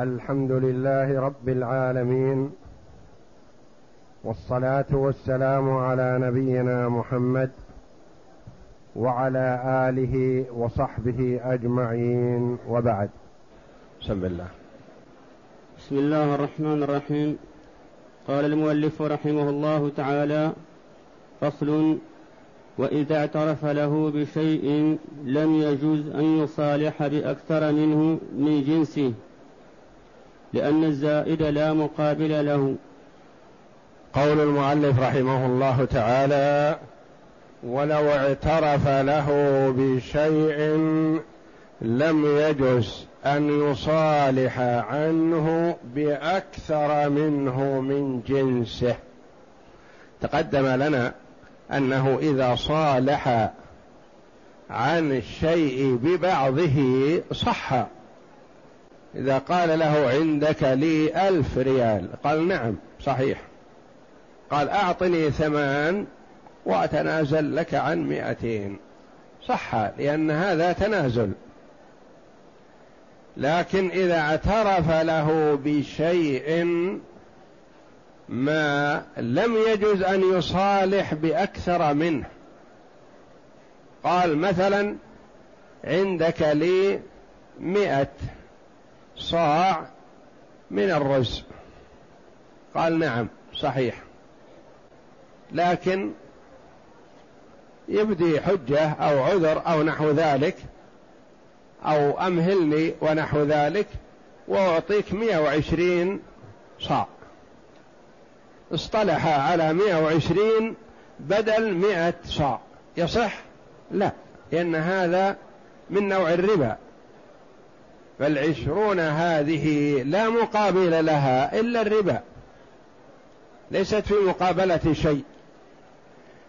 الحمد لله رب العالمين والصلاة والسلام على نبينا محمد وعلى آله وصحبه أجمعين وبعد. بسم الله. بسم الله الرحمن الرحيم. قال المؤلف رحمه الله تعالى فصل وإذا اعترف له بشيء لم يجوز أن يصالح بأكثر منه من جنسه. لأن الزائد لا مقابل له. قول المؤلف رحمه الله تعالى ولو اعترف له بشيء لم يجز أن يصالح عنه بأكثر منه من جنسه. تقدم لنا أنه إذا صالح عن الشيء ببعضه صح. إذا قال له عندك لي ألف ريال قال نعم صحيح. قال أعطني ثمان وأتنازل لك عن مئتين. صح لأن هذا تنازل. لكن إذا اعترف له بشيء ما لم يجوز أن يصالح بأكثر منه. قال مثلا عندك لي مئة. صاع من الرز. قال نعم صحيح. لكن يبدي حجة أو عذر أو نحو ذلك أو أمهلني ونحو ذلك وأعطيك مئة وعشرين صاع. اصطلح على مئة وعشرين بدل مئة صاع. يصح؟ لا لأن هذا من نوع الربا. فالعشرون هذه لا مقابل لها إلا الربا. ليست في مقابلة شيء.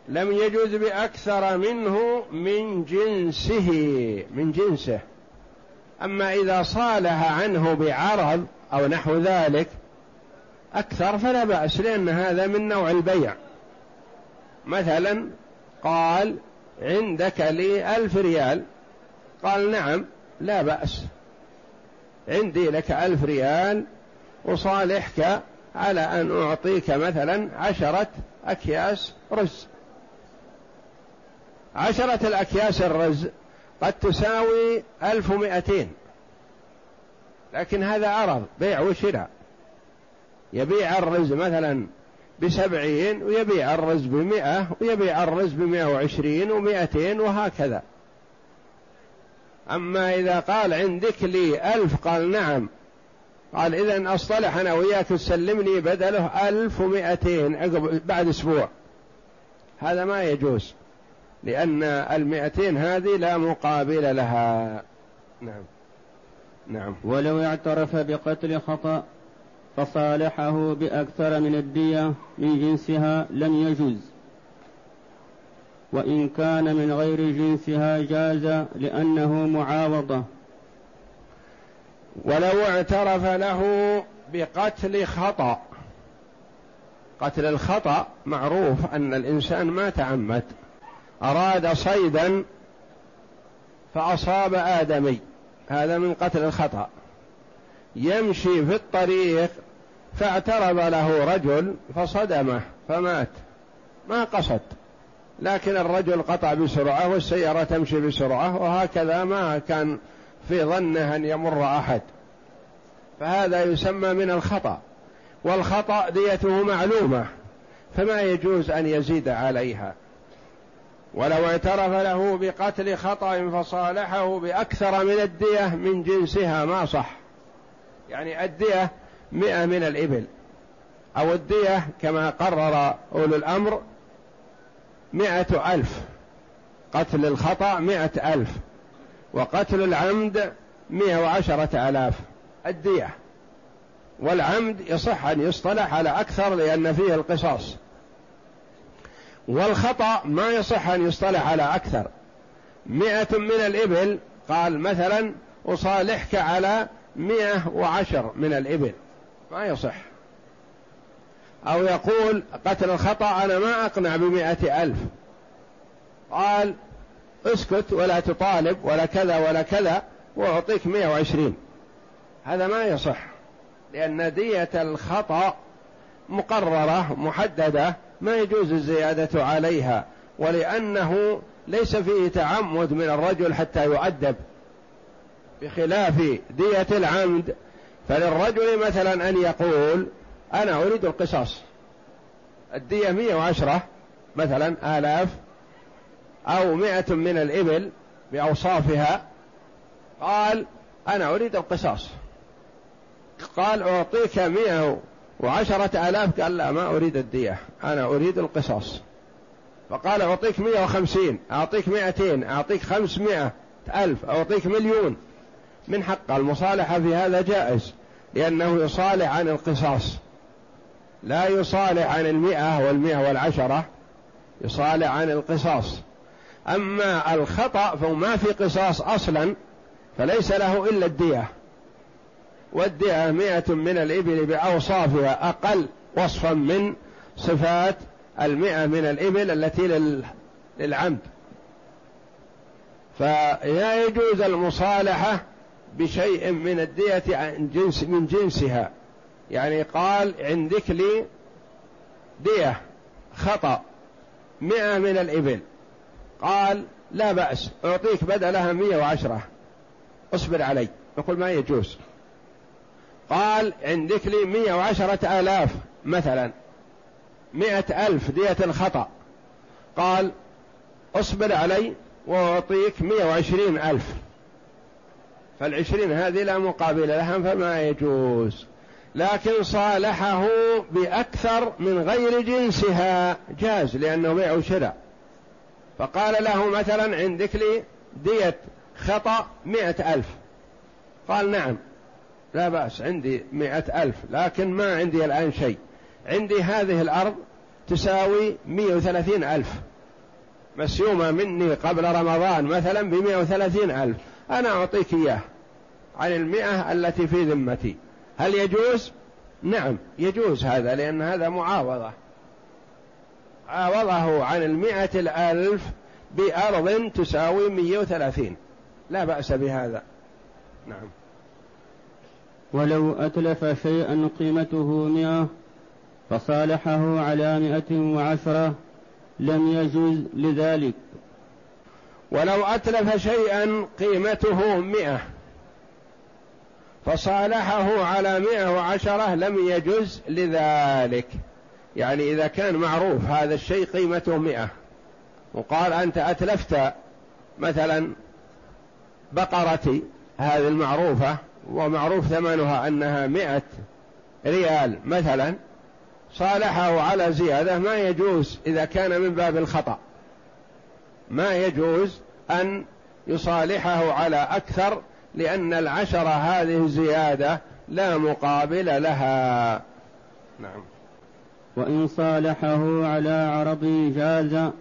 لم يجوز بأكثر منه من جنسه من جنسه. أما إذا صالح عنه بعرض أو نحو ذلك أكثر فلا بأس لأن هذا من نوع البيع. مثلا قال عندك لي ألف ريال. قال نعم لا بأس. عندي لك ألف ريال أصالحك على أن أعطيك مثلا عشرة أكياس رز. عشرة الأكياس الرز قد تساوي ألف ومائتين لكن هذا عرض بيع وشراء. يبيع الرز مثلا بسبعين ويبيع الرز بمئة ويبيع الرز بمئة وعشرين ومئتين وهكذا. أما إذا قال عندك لي ألف قال نعم. قال إذا أصطلح أنا وياك تسلمني بدله ألف ومئتين بعد أسبوع. هذا ما يجوز لأن المئتين هذه لا مقابل لها. نعم. نعم. ولو اعترف بقتل خطأ فصالحه بأكثر من الدية من جنسها لم يجوز. وإن كان من غير جنسها جاز لأنه معاوضة. ولو اعترف له بقتل خطأ. قتل الخطأ معروف أن الإنسان ما تعمد. أراد صيدا فأصاب آدمي. هذا من قتل الخطأ. يمشي في الطريق فاعترض له رجل فصدمه فمات. ما قصد. لكن الرجل قطع بسرعة والسيارة تمشي بسرعة وهكذا ما كان في ظنه أن يمر أحد. فهذا يسمى من الخطأ والخطأ ديته معلومة فما يجوز أن يزيد عليها. ولو اعترف له بقتل خطأ فصالحه بأكثر من الدية من جنسها ما صح. يعني الدية مئة من الإبل أو الدية كما قرر أولو الأمر مئة ألف. قتل الخطأ مئة ألف. وقتل العمد مئة وعشرة آلاف. الدية. والعمد يصح أن يصطلح على أكثر لأن فيه القصاص. والخطأ ما يصح أن يصطلح على أكثر. مئة من الإبل قال مثلا أصالحك على مئة وعشر من الإبل. ما يصح. أو يقول قتل الخطأ أنا ما أقنع بمائة ألف. قال اسكت ولا تطالب ولا كذا ولا كذا وأعطيك مئة وعشرين. هذا ما يصح لأن دية الخطأ مقررة محددة ما يجوز الزيادة عليها ولأنه ليس فيه تعمد من الرجل حتى يؤدب. بخلاف دية العمد فللرجل مثلا أن يقول أنا أريد القصاص. الدية مية وعشرة مثلا آلاف أو مئة من الإبل بأوصافها. قال أنا أريد القصاص. قال أعطيك مئة وعشرة آلاف. قال لا ما أريد الدية. أنا أريد القصاص. فقال أعطيك مئة وخمسين. أعطيك مئتين. أعطيك خمسمائة ألف. أعطيك مليون. من حق المصالحة في هذا جائز لأنه يصالح عن القصاص. لا يصالح عن المئة والمئة والعشرة يصالح عن القصاص. أما الخطأ فما في قصاص أصلا فليس له إلا الدية. والدية مئة من الإبل بأوصافها أقل وصفا من صفات المئة من الإبل التي للعمد. فلا يجوز المصالحة بشيء من الدية عن جنس من جنسها. يعني قال عندك لي دية خطأ مئة من الإبل. قال لا بأس أعطيك بدلها مئة وعشرة. اصبر علي نقول ما يجوز. قال عندك لي مئة وعشرة آلاف مثلا مئة ألف دية الخطأ. قال اصبر علي وأعطيك مئة وعشرين ألف. فالعشرين هذه لا مقابل لها فما يجوز. لكن صالحه بأكثر من غير جنسها جاز لأنه بيع وشراء. فقال له مثلا عندك لي دية خطأ مئة ألف. قال نعم لا بأس عندي مئة ألف لكن ما عندي الآن شيء. عندي هذه الأرض تساوي مئة وثلاثين ألف. مسيومة مني قبل رمضان مثلا بمئة وثلاثين ألف. أنا أعطيك إياه عن المئة التي في ذمتي. هل يجوز؟ نعم يجوز هذا لأن هذا معاوضة. عاوضه عن المئة الألف بأرض تساوي مئة وثلاثين. لا بأس بهذا. نعم. ولو أتلف شيئا قيمته مئة فصالحه على مئة وعشرة لم يجوز لذلك. ولو أتلف شيئا قيمته مئة. فصالحه على مئة وعشرة لم يجز لذلك. يعني إذا كان معروف هذا الشيء قيمته مئة. وقال أنت أتلفت مثلا بقرتي هذه المعروفة ومعروف ثمنها أنها مئة ريال مثلا صالحه على زيادة ما يجوز إذا كان من باب الخطأ. ما يجوز أن يصالحه على أكثر لأن العشرة هذه زيادة لا مقابل لها. نعم. وإن صالحه على عرض جاز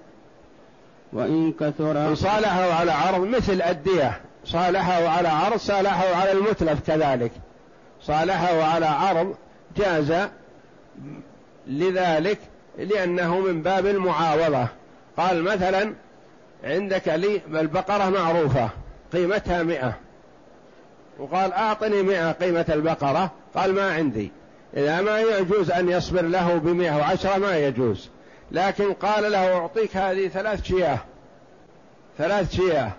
وإن كثر إن صالحه على عرض مثل الدية. صالحه على عرض صالحه على المتلف كذلك. صالحه على عرض جاز لذلك لأنه من باب المعاوضة. قال مثلا عندك لي البقرة معروفة قيمتها مئة. وقال أعطني مئة قيمة البقرة. قال ما عندي. إذا ما يجوز أن يصبر له بمئة وعشرة ما يجوز. لكن قال له أعطيك هذه ثلاث شياه. ثلاث شياه.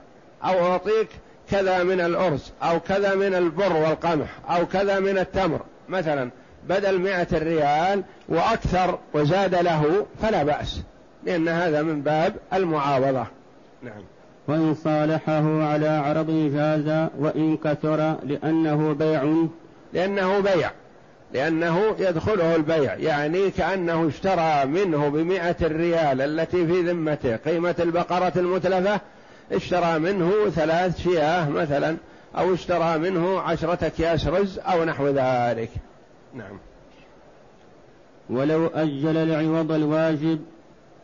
أو أعطيك كذا من الأرز أو كذا من البر والقمح أو كذا من التمر. مثلا بدل مئة ريال وأكثر وزاد له فلا بأس. لأن هذا من باب المعاوضة. نعم. وإن صالحه على عرض جاز وإن كثر لأنه بيع. لأنه بيع. لأنه يدخله البيع. يعني كأنه اشترى منه بمئة الريال التي في ذمته. قيمة البقرة المتلفة. اشترى منه ثلاث شياه مثلا أو اشترى منه عشرة أكياس رز أو نحو ذلك. نعم. ولو أجل العوض الواجب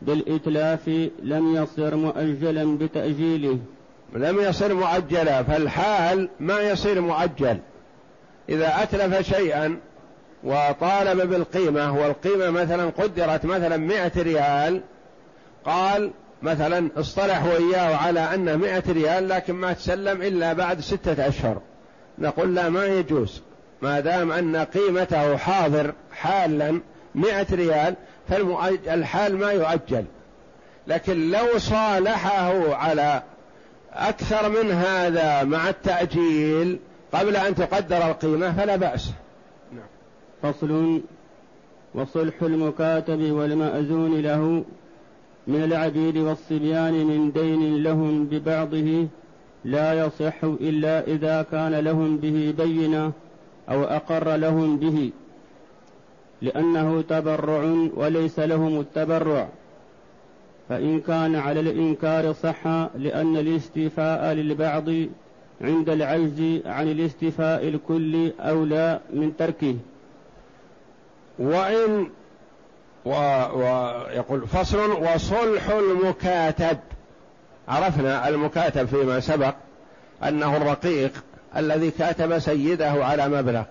بالإتلاف لم يصر مؤجلا بتأجيله. لم يصر مؤجلا فالحال ما يصير مؤجل. إذا أتلف شيئا وطالب بالقيمة والقيمة مثلا قدرت مثلا مئة ريال قال مثلا اصطلح وإياه على أنه مئة ريال لكن ما تسلم إلا بعد ستة أشهر. نقول لا ما يجوز. ما دام أن قيمته حاضر حالا مئة ريال فالحال ما يؤجل. لكن لو صالحه على أكثر من هذا مع التأجيل قبل أن تقدر القيمة فلا بأس. نعم. فصل. وصلح المكاتب والمأذون له من العبيد والصبيان من دين لهم ببعضه لا يصح إلا إذا كان لهم به بينة أو أقر لهم به. لأنه تبرع وليس لهم التبرع. فإن كان على الإنكار صح لأن الاستيفاء للبعض عند العجز عن الاستيفاء الكلي أولى من تركه. وإن ويقول فصل وصلح المكاتب. عرفنا المكاتب فيما سبق أنه الرقيق الذي كاتب سيده على مبلغ.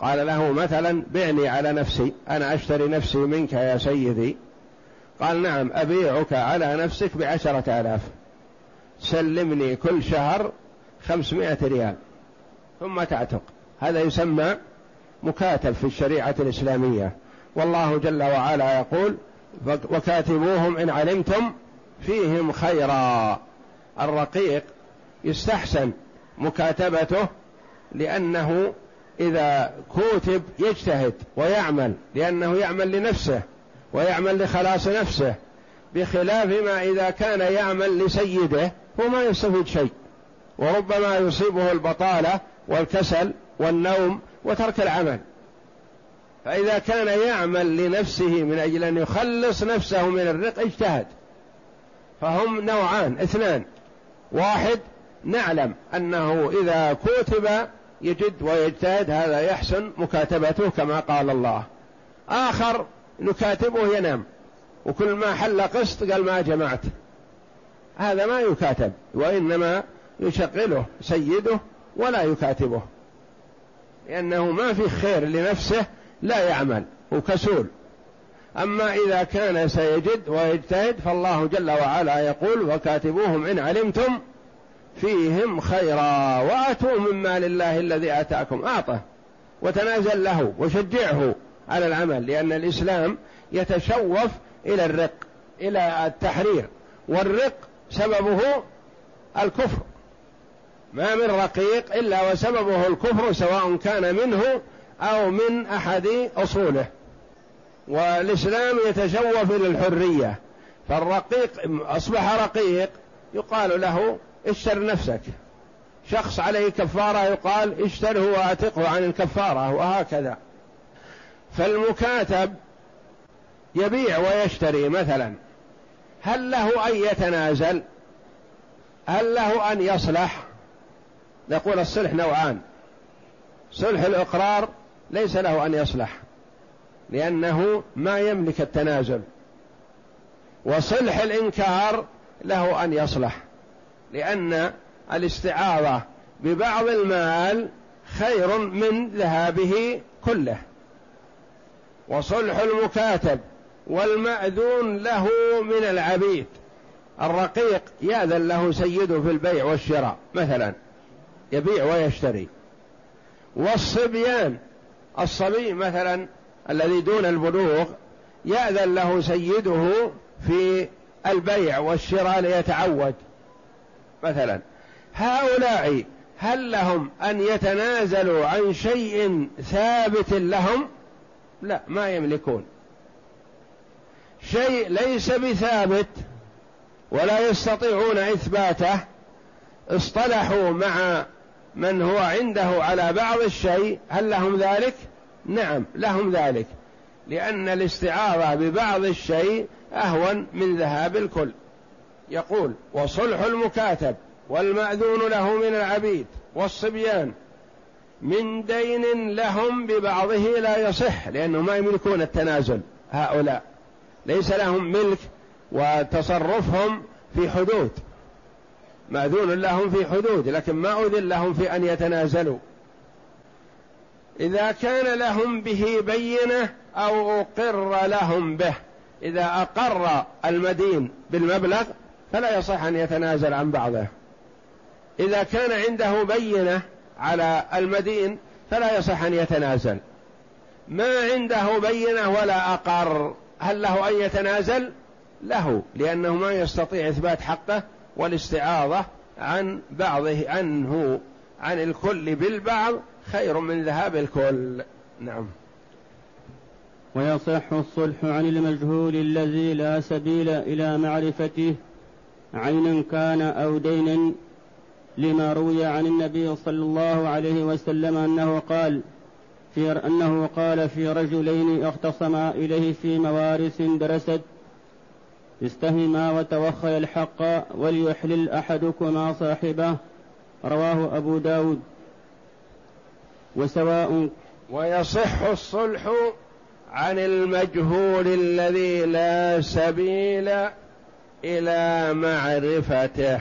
قال له مثلا بعني على نفسي أنا أشتري نفسي منك يا سيدي. قال نعم أبيعك على نفسك بعشرة آلاف. سلمني كل شهر خمسمائة ريال. ثم تعتق. هذا يسمى مكاتب في الشريعة الإسلامية. والله جل وعلا يقول وكاتبوهم إن علمتم فيهم خيرا. الرقيق يستحسن مكاتبته لأنه إذا كوتب يجتهد ويعمل لأنه يعمل لنفسه ويعمل لخلاص نفسه بخلاف ما إذا كان يعمل لسيده هو ما يستفيد شيء. وربما يصيبه البطالة والكسل والنوم وترك العمل. فإذا كان يعمل لنفسه من أجل أن يخلص نفسه من الرق اجتهد. فهم نوعان اثنان. واحد نعلم أنه إذا كتب يجد ويجتهد هذا يحسن مكاتبته كما قال الله. آخر نكاتبه ينام وكل ما حل قسط قال ما جمعت. هذا ما يكاتب وإنما يشغله سيده ولا يكاتبه لأنه ما في خير لنفسه لا يعمل وكسول أما إذا كان سيجد ويجتهد فالله جل وعلا يقول وكاتبوهم إن علمتم فيهم خيرا وآتوا من مال الله الذي آتاكم أعطه وتنازل له وشجعه على العمل لأن الإسلام يتشوف إلى الرق إلى التحرير والرق سببه الكفر. ما من رقيق إلا وسببه الكفر سواء كان منه أو من أحد أصوله. والإسلام يتشوف إلى الحرية فالرقيق أصبح رقيق يقال له اشتر نفسك. شخص عليه كفارة يقال اشتره وأعتقه عن الكفارة وهكذا. فالمكاتب يبيع ويشتري مثلا. هل له أن يتنازل؟ هل له أن يصلح؟ نقول الصلح نوعان. صلح الإقرار ليس له أن يصلح لأنه ما يملك التنازل. وصلح الإنكار له أن يصلح. لأن الاستعاضة ببعض المال خير من ذهابه كله. وصلح المكاتب والمأذون له من العبيد. الرقيق يأذن له سيده في البيع والشراء مثلا. يبيع ويشتري. والصبيان الصبي مثلا الذي دون البلوغ يأذن له سيده في البيع والشراء ليتعود. مثلا هؤلاء هل لهم أن يتنازلوا عن شيء ثابت لهم؟ لا ما يملكون. شيء ليس بثابت ولا يستطيعون إثباته اصطلحوا مع من هو عنده على بعض الشيء هل لهم ذلك؟ نعم لهم ذلك لأن الاستعاضة ببعض الشيء أهون من ذهاب الكل. يقول وصلح المكاتب والمأذون له من العبيد والصبيان من دين لهم ببعضه لا يصح لأنه ما يملكون التنازل هؤلاء. ليس لهم ملك وتصرفهم في حدود. مأذون لهم في حدود لكن ما اذن لهم في أن يتنازلوا. إذا كان لهم به بينة أو أقر لهم به إذا أقر المدين بالمبلغ فلا يصح أن يتنازل عن بعضه. إذا كان عنده بينة على المدين فلا يصح أن يتنازل. ما عنده بينة ولا أقر هل له أن يتنازل؟ له لأنه ما يستطيع إثبات حقه والاستعاضة عن بعضه عنه عن الكل بالبعض خير من ذهاب الكل. نعم. ويصح الصلح عن المجهول الذي لا سبيل إلى معرفته. عينا كان أو دينا لما روي عن النبي صلى الله عليه وسلم أنه قال في أنه قال في رجلين اختصما إليه في موارث درست استهما وتوخي الحق وليحلل أحدكما صاحبه رواه أبو داود. وسواء ويصح الصلح عن المجهول الذي لا سبيل إلى معرفته.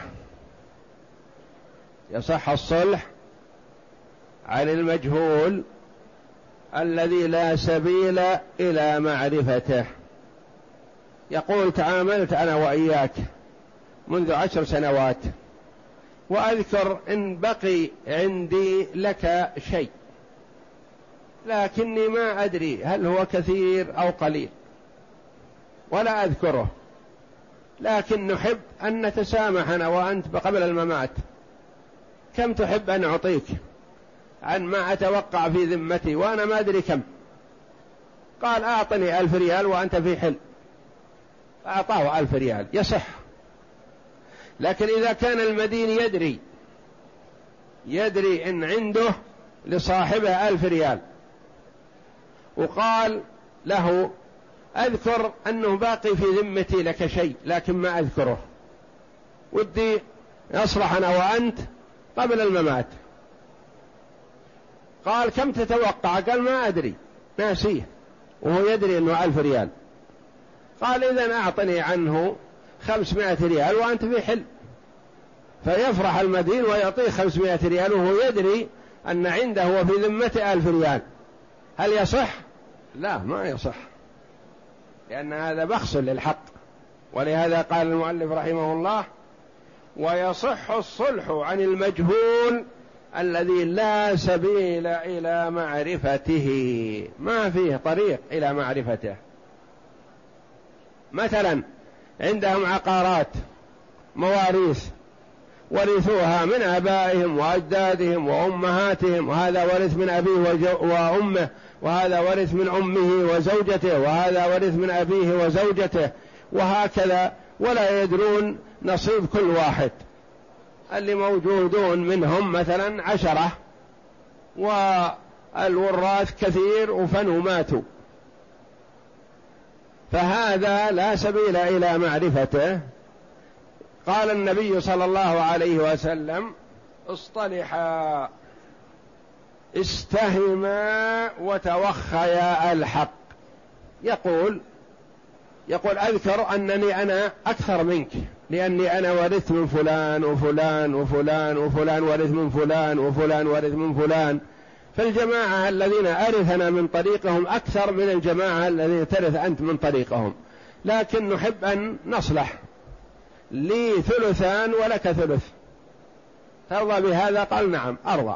يصح الصلح عن المجهول الذي لا سبيل إلى معرفته. يقول تعاملت أنا وإياك منذ عشر سنوات وأذكر إن بقي عندي لك شيء لكني ما أدري هل هو كثير أو قليل ولا أذكره. لكن نحب أن نتسامح أنا وأنت قبل الممات. كم تحب أن أعطيك؟ عن ما أتوقع في ذمتي وأنا ما أدري كم. قال أعطني ألف ريال وأنت في حل. فأعطاه ألف ريال يصح. لكن إذا كان المدين يدري يدري إن عنده لصاحبه ألف ريال وقال له أذكر أنه باقي في ذمتي لك شيء لكن ما أذكره. ودي أصلح أنا وأنت قبل الممات. قال كم تتوقع؟ قال ما أدري. ناسيه. وهو يدري إنه ألف ريال. قال إذا أعطني عنه خمسمائة ريال وأنت في حل. فيفرح المدين ويعطيه خمسمائة ريال وهو يدري أن عنده وفي ذمته ألف ريال. هل يصح؟ لا ما يصح. لأن هذا بخس للحق. ولهذا قال المؤلف رحمه الله ويصح الصلح عن المجهول الذي لا سبيل إلى معرفته. ما فيه طريق إلى معرفته. مثلا عندهم عقارات مواريث ورثوها من آبائهم وأجدادهم وأمهاتهم. وهذا ورث من أبيه وأمه. وهذا ورث من أمه وزوجته. وهذا ورث من أبيه وزوجته. وهكذا. ولا يدرون نصيب كل واحد. اللي موجودون منهم مثلا عشرة. والوراث كثير وفنوا ماتوا فهذا لا سبيل إلى معرفته. قال النبي صلى الله عليه وسلم اصطلحا استهما وتوخيا الحق. يقول يقول أذكر أنني أنا أكثر منك لأني أنا ورثت من فلان وفلان وفلان وفلان ورث من فلان وفلان ورث من فلان. فالجماعة الذين أرثنا من طريقهم أكثر من الجماعة الذين ترث أنت من طريقهم. لكن نحب أن نصلح. لي ثلثان ولك ثلث. ترضى بهذا؟ قال نعم أرضى.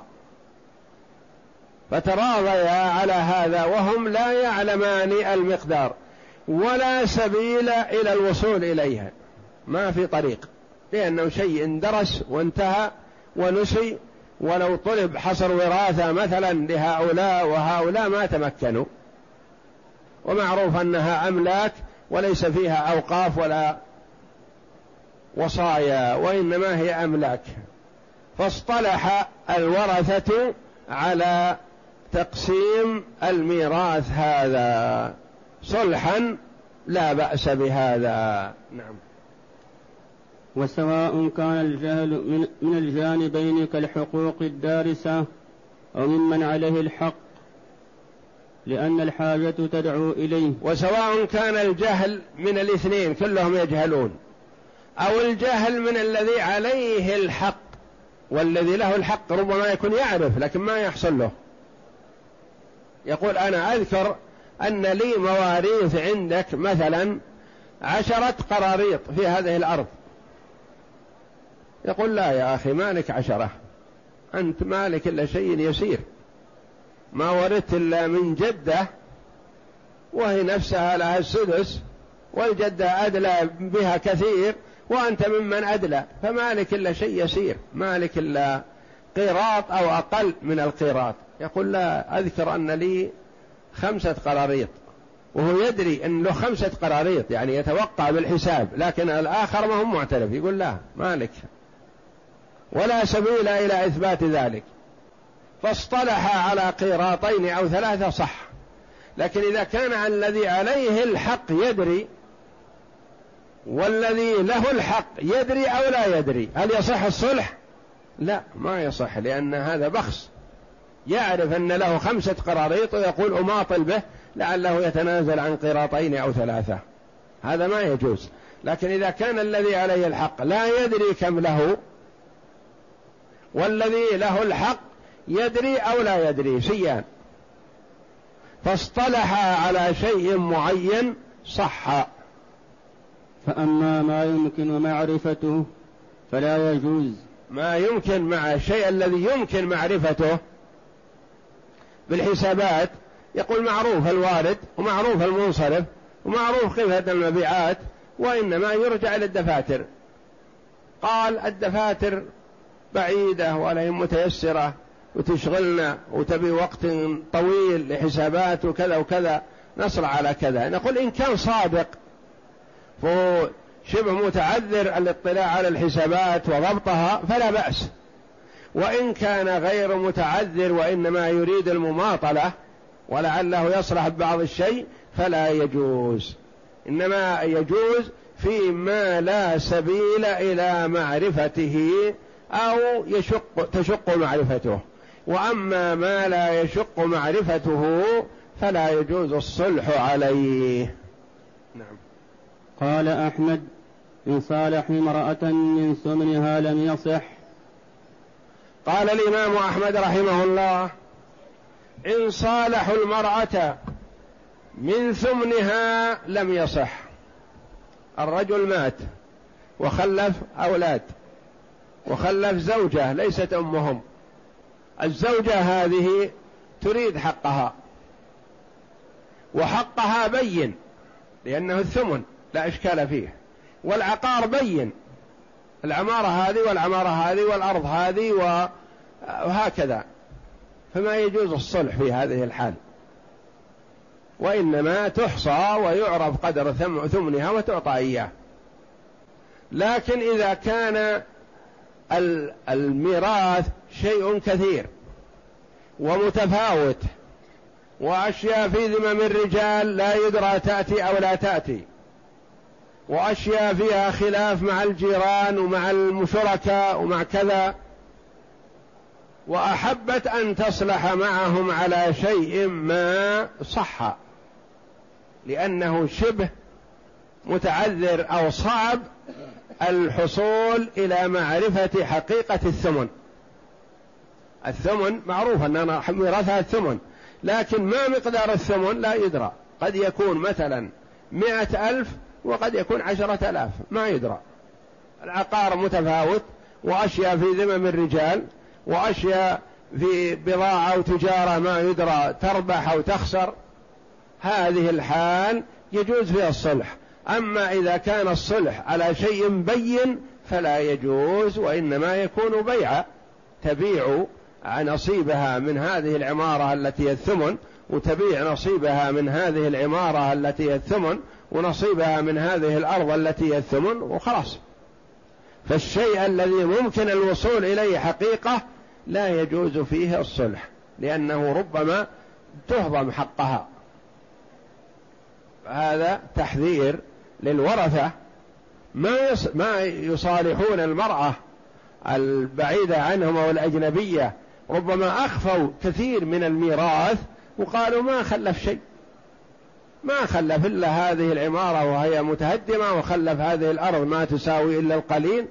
فتراضيا على هذا وهم لا يعلمان المقدار ولا سبيل إلى الوصول إليها. ما في طريق لأنه شيء اندرس وانتهى ونسي. ولو طلب حصر وراثة مثلا لهؤلاء وهؤلاء ما تمكنوا. ومعروف أنها أملاك وليس فيها أوقاف ولا وصايا وإنما هي أملاك. فاصطلح الورثة على تقسيم الميراث هذا. صلحا لا بأس بهذا. نعم. وسواء كان الجهل من, من الجانبين كالحقوق الدارسة أو ممن عليه الحق لأن الحاجة تدعو إليه. وسواء كان الجهل من الاثنين كلهم يجهلون. أو الجهل من الذي عليه الحق والذي له الحق ربما يكون يعرف لكن ما يحصل له. يقول أنا أذكر أن لي مواريث عندك مثلا عشرة قراريط في هذه الأرض. يقول لا يا أخي مالك عشرة أنت مالك إلا شيء يسير. ما ورثت إلا من جدة وهي نفسها لها السدس والجدة أدلى بها كثير وأنت ممن أدلى فمالك إلا شيء يسير مالك إلا قيراط أو أقل من القيراط. يقول لا أذكر أن لي خمسة قراريط وهو يدري أن له خمسة قراريط يعني يتوقع بالحساب لكن الآخر ما هو معترف. يقول لا مالك. ولا سبيل إلى إثبات ذلك. فاصطلح على قيراطين أو ثلاثة صح لكن إذا كان الذي عليه الحق يدري والذي له الحق يدري أو لا يدري. هل يصح الصلح؟ لا ما يصح لأن هذا بخس. يعرف أن له خمسة قراريط ويقول أماطل به لعله يتنازل عن قراطين أو ثلاثة. هذا ما يجوز. لكن إذا كان الذي عليه الحق لا يدري كم له والذي له الحق يدري أو لا يدري شيئا فاصطلح على شيء معين صح. فأما ما يمكن معرفته فلا يجوز. ما يمكن مع الشيء الذي يمكن معرفته بالحسابات يقول معروف الوارد ومعروف المنصرف ومعروف قيمة المبيعات وإنما يرجع إلى الدفاتر. قال الدفاتر بعيدة ولا متيسرة وتشغلنا وتبي وقت طويل لحسابات وكذا وكذا نصر على كذا. نقول إن كان صادق فهو شبه متعذر الاطلاع على الحسابات وضبطها فلا بأس. وإن كان غير متعذر وإنما يريد المماطلة ولعله يصلح ببعض الشيء فلا يجوز. إنما يجوز فيما لا سبيل إلى معرفته أو يشق تشق معرفته. وأما ما لا يشق معرفته فلا يجوز الصلح عليه. قال أحمد إن صالح امرأة من ثمنها لم يصح. قال الإمام أحمد رحمه الله إن صالحوا المرأة من ثمنها لم يصح. الرجل مات وخلف أولاد وخلف زوجة ليست أمهم. الزوجة هذه تريد حقها وحقها بين لأنه الثمن. لا إشكال فيه. والعقار بين. العمارة هذه والعمارة هذه والأرض هذه وهكذا. فما يجوز الصلح في هذه الحال. وإنما تحصى ويعرف قدر ثمنها وتعطى إياه. لكن إذا كان الميراث شيء كثير ومتفاوت وأشياء في ذمم الرجال لا يدرى تأتي أو لا تأتي. وأشياء فيها خلاف مع الجيران ومع الشركاء ومع كذا. وأحبت أن تصلح معهم على شيء ما صح لأنه شبه متعذر أو صعب الحصول إلى معرفة حقيقة الثمن. الثمن معروف أن ميراثها الثمن لكن ما مقدار الثمن لا يدرى. قد يكون مثلا مئة ألف وقد يكون عشرة آلاف ما يدرى. العقار متفاوت وأشياء في ذمم الرجال وأشياء في بضاعة أو تجارة ما يدرى تربح أو تخسر. هذه الحال يجوز فيها الصلح. أما إذا كان الصلح على شيء بين فلا يجوز وإنما يكون بيعا تبيع نصيبها من هذه العمارة التي الثمن وتبيع نصيبها من هذه العمارة التي هي الثمن ونصيبها من هذه الأرض التي هي الثمن وخلاص. فالشيء الذي ممكن الوصول إليه حقيقة لا يجوز فيه الصلح لأنه ربما تهضم حقها. هذا تحذير للورثة. ما ما يصالحون المرأة البعيدة عنهم أو الأجنبية ربما أخفوا كثير من الميراث وقالوا ما خلف شيء. ما خلف إلا هذه العمارة وهي متهدمة وخلف هذه الأرض ما تساوي إلا القليل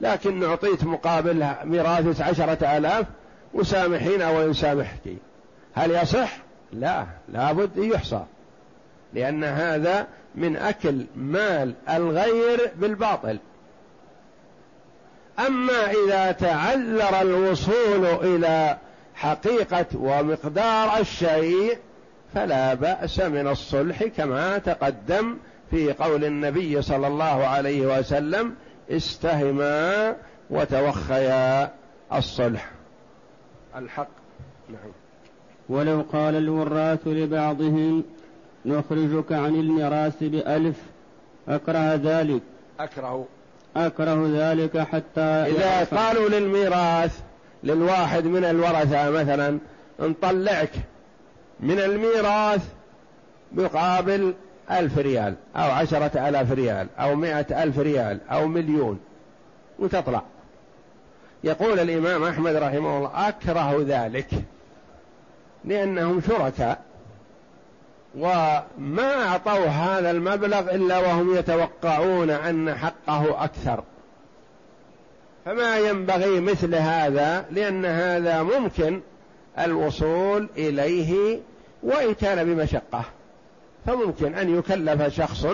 لكن أعطيت مقابلها ميراث عشرة آلاف وسامحين أو يسامحك. هل يصح؟ لا لابد يحصى. لأن هذا من أكل مال الغير بالباطل. أما إذا تعذر الوصول إلى حقيقة ومقدار الشيء فلا بأس من الصلح كما تقدم في قول النبي صلى الله عليه وسلم استهما وتوخيا الصلح. الحق. نعم. ولو قال الوراث لبعضهم نخرجك عن الميراث بألف أكره ذلك. أكره. أكره ذلك حتى إذا قالوا للميراث للواحد من الورثة مثلا نطلعك من الميراث مقابل ألف ريال أو عشرة ألاف ريال أو مئة ألف ريال أو مليون وتطلع. يقول الإمام أحمد رحمه الله أكره ذلك لأنهم شركاء وما أعطوا هذا المبلغ إلا وهم يتوقعون أن حقه أكثر. فما ينبغي مثل هذا لأن هذا ممكن الوصول إليه وإن كان بمشقة. فممكن أن يكلف شخص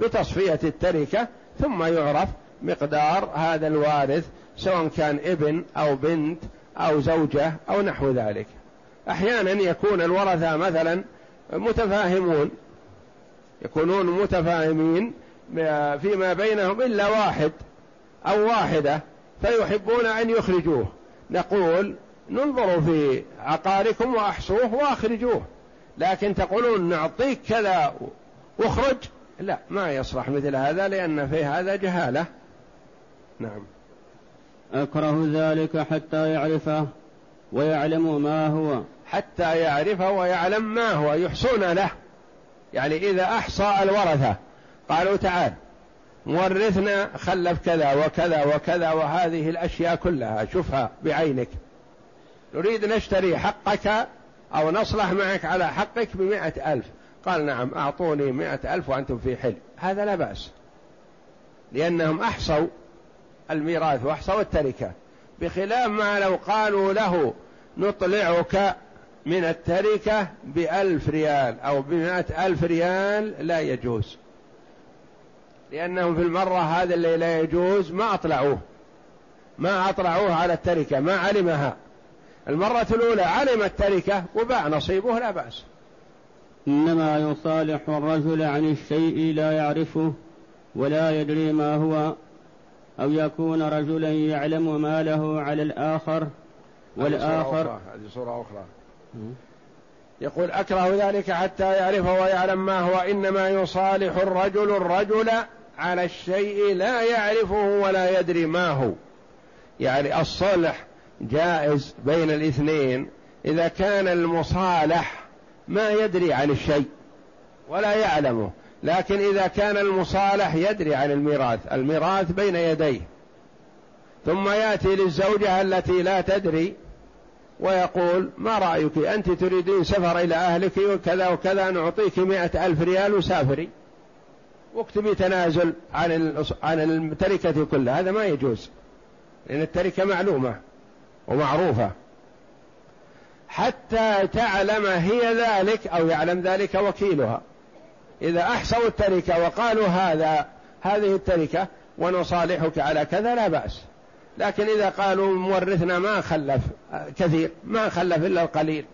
بتصفية التركة ثم يعرف مقدار هذا الوارث سواء كان ابن أو بنت أو زوجة أو نحو ذلك. أحيانا يكون الورثة مثلا متفاهمون يكونون متفاهمين فيما بينهم إلا واحد أو واحدة. فيحبون أن يخرجوه. نقول ننظر في عقاركم وأحصوه وأخرجوه. لكن تقولون نعطيك كذا واخرج؟ لا ما يصلح مثل هذا لأن في هذا جهالة. نعم. أكره ذلك حتى يعرفه ويعلم ما هو. حتى يعرفه ويعلم ما هو يحصون له. يعني إذا أحصى الورثة قالوا تعال مورثنا خلف كذا وكذا وكذا وهذه الأشياء كلها. شوفها بعينك. نريد نشتري حقك أو نصلح معك على حقك بمائة ألف. قال نعم أعطوني مائة ألف وأنتم في حل هذا لا بأس. لأنهم أحصوا الميراث وأحصوا التركة بخلاف ما لو قالوا له نطلعك من التركة بألف ريال أو بمائة ألف ريال لا يجوز. لأنهم في المرة هذا اللي لا يجوز ما أطلعوه. ما أطلعوه على التركة ما علمها. المرة الأولى علم التركة وباع نصيبه لا بأس. إنما يصالح الرجل عن الشيء لا يعرفه ولا يدري ما هو أو يكون رجلا يعلم ما له على الآخر والآخر هذه صورة أخرى. يقول أكره ذلك حتى يعرف ويعلم ما هو إنما يصالح الرجل الرجل على الشيء لا يعرفه ولا يدري ما هو. يعني الصلح جائز بين الاثنين إذا كان المصالح ما يدري عن الشيء ولا يعلمه لكن إذا كان المصالح يدري عن الميراث الميراث بين يديه. ثم يأتي للزوجة التي لا تدري ويقول ما رأيك؟ أنت تريدين سفر إلى أهلك وكذا وكذا نعطيك مئة ألف ريال وسافري. واكتبي تنازل عن عن التركة كلها. هذا ما يجوز لأن التركة معلومة ومعروفة. حتى تعلم هي ذلك أو يعلم ذلك وكيلها. إذا أحصوا التركة وقالوا هذا هذه التركة ونصالحك على كذا لا بأس. لكن إذا قالوا مورثنا ما خلف كثير ما خلف إلا القليل.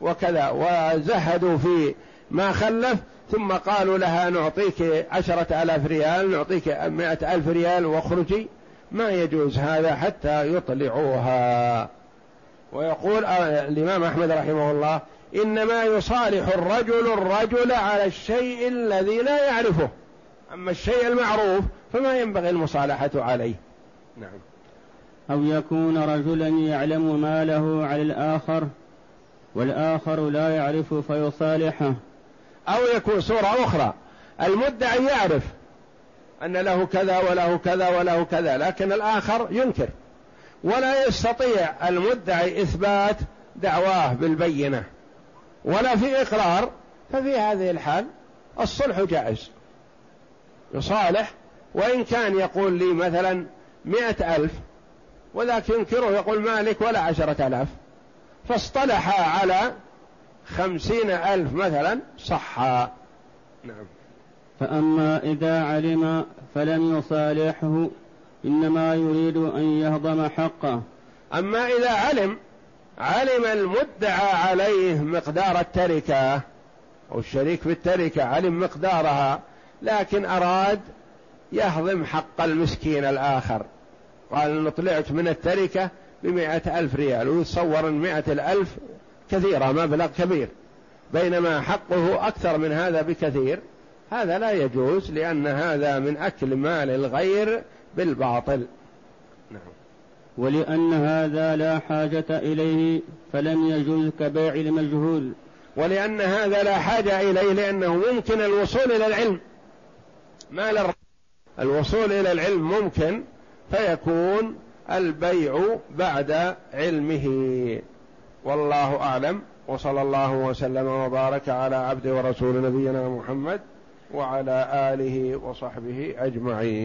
وكذا وزهدوا في ما خلف ثم قالوا لها نعطيك عشرة ألاف ريال نعطيك مائة ألف ريال واخرجي. ما يجوز هذا حتى يطلعوها. ويقول الإمام أحمد رحمه الله إنما يصالح الرجل الرجل على الشيء الذي لا يعرفه. أما الشيء المعروف فما ينبغي المصالحة عليه. نعم. أو يكون رجلا يعلم ما له على الآخر والآخر لا يعرف فيصالحه. أو يكون صورة أخرى. المدعي يعرف أن له كذا وله كذا وله كذا لكن الآخر ينكر. ولا يستطيع المدعي إثبات دعواه بالبينة. ولا في إقرار ففي هذه الحال الصلح جائز. يصالح وإن كان يقول لي مثلا مئة ألف وذاك ينكره يقول مالك ولا عشرة ألاف. فاصطلح على خمسين ألف مثلا صحا. نعم. فأما إذا علم فلم يصالحه إنما يريد أن يهضم حقه. أما إذا علم علم المدعى عليه مقدار التركة أو الشريك في التركة علم مقدارها لكن أراد يهضم حق المسكين الآخر. قال إن طلعت من التركة بمائة ألف ريال ويتصور أن مائة الألف كثيرة مبلغ كبير. بينما حقه أكثر من هذا بكثير. هذا لا يجوز لأن هذا من أكل مال الغير بالباطل. نعم. ولأن هذا لا حاجة إليه فلم يجوز كبيع المجهول. ولأن هذا لا حاجة إليه لأنه ممكن الوصول إلى العلم. ما الوصول إلى العلم ممكن فيكون البيع بعد علمه. والله أعلم. وصلى الله وسلم وبارك على عبد ورسول نبينا محمد وعلى آله وصحبه أجمعين.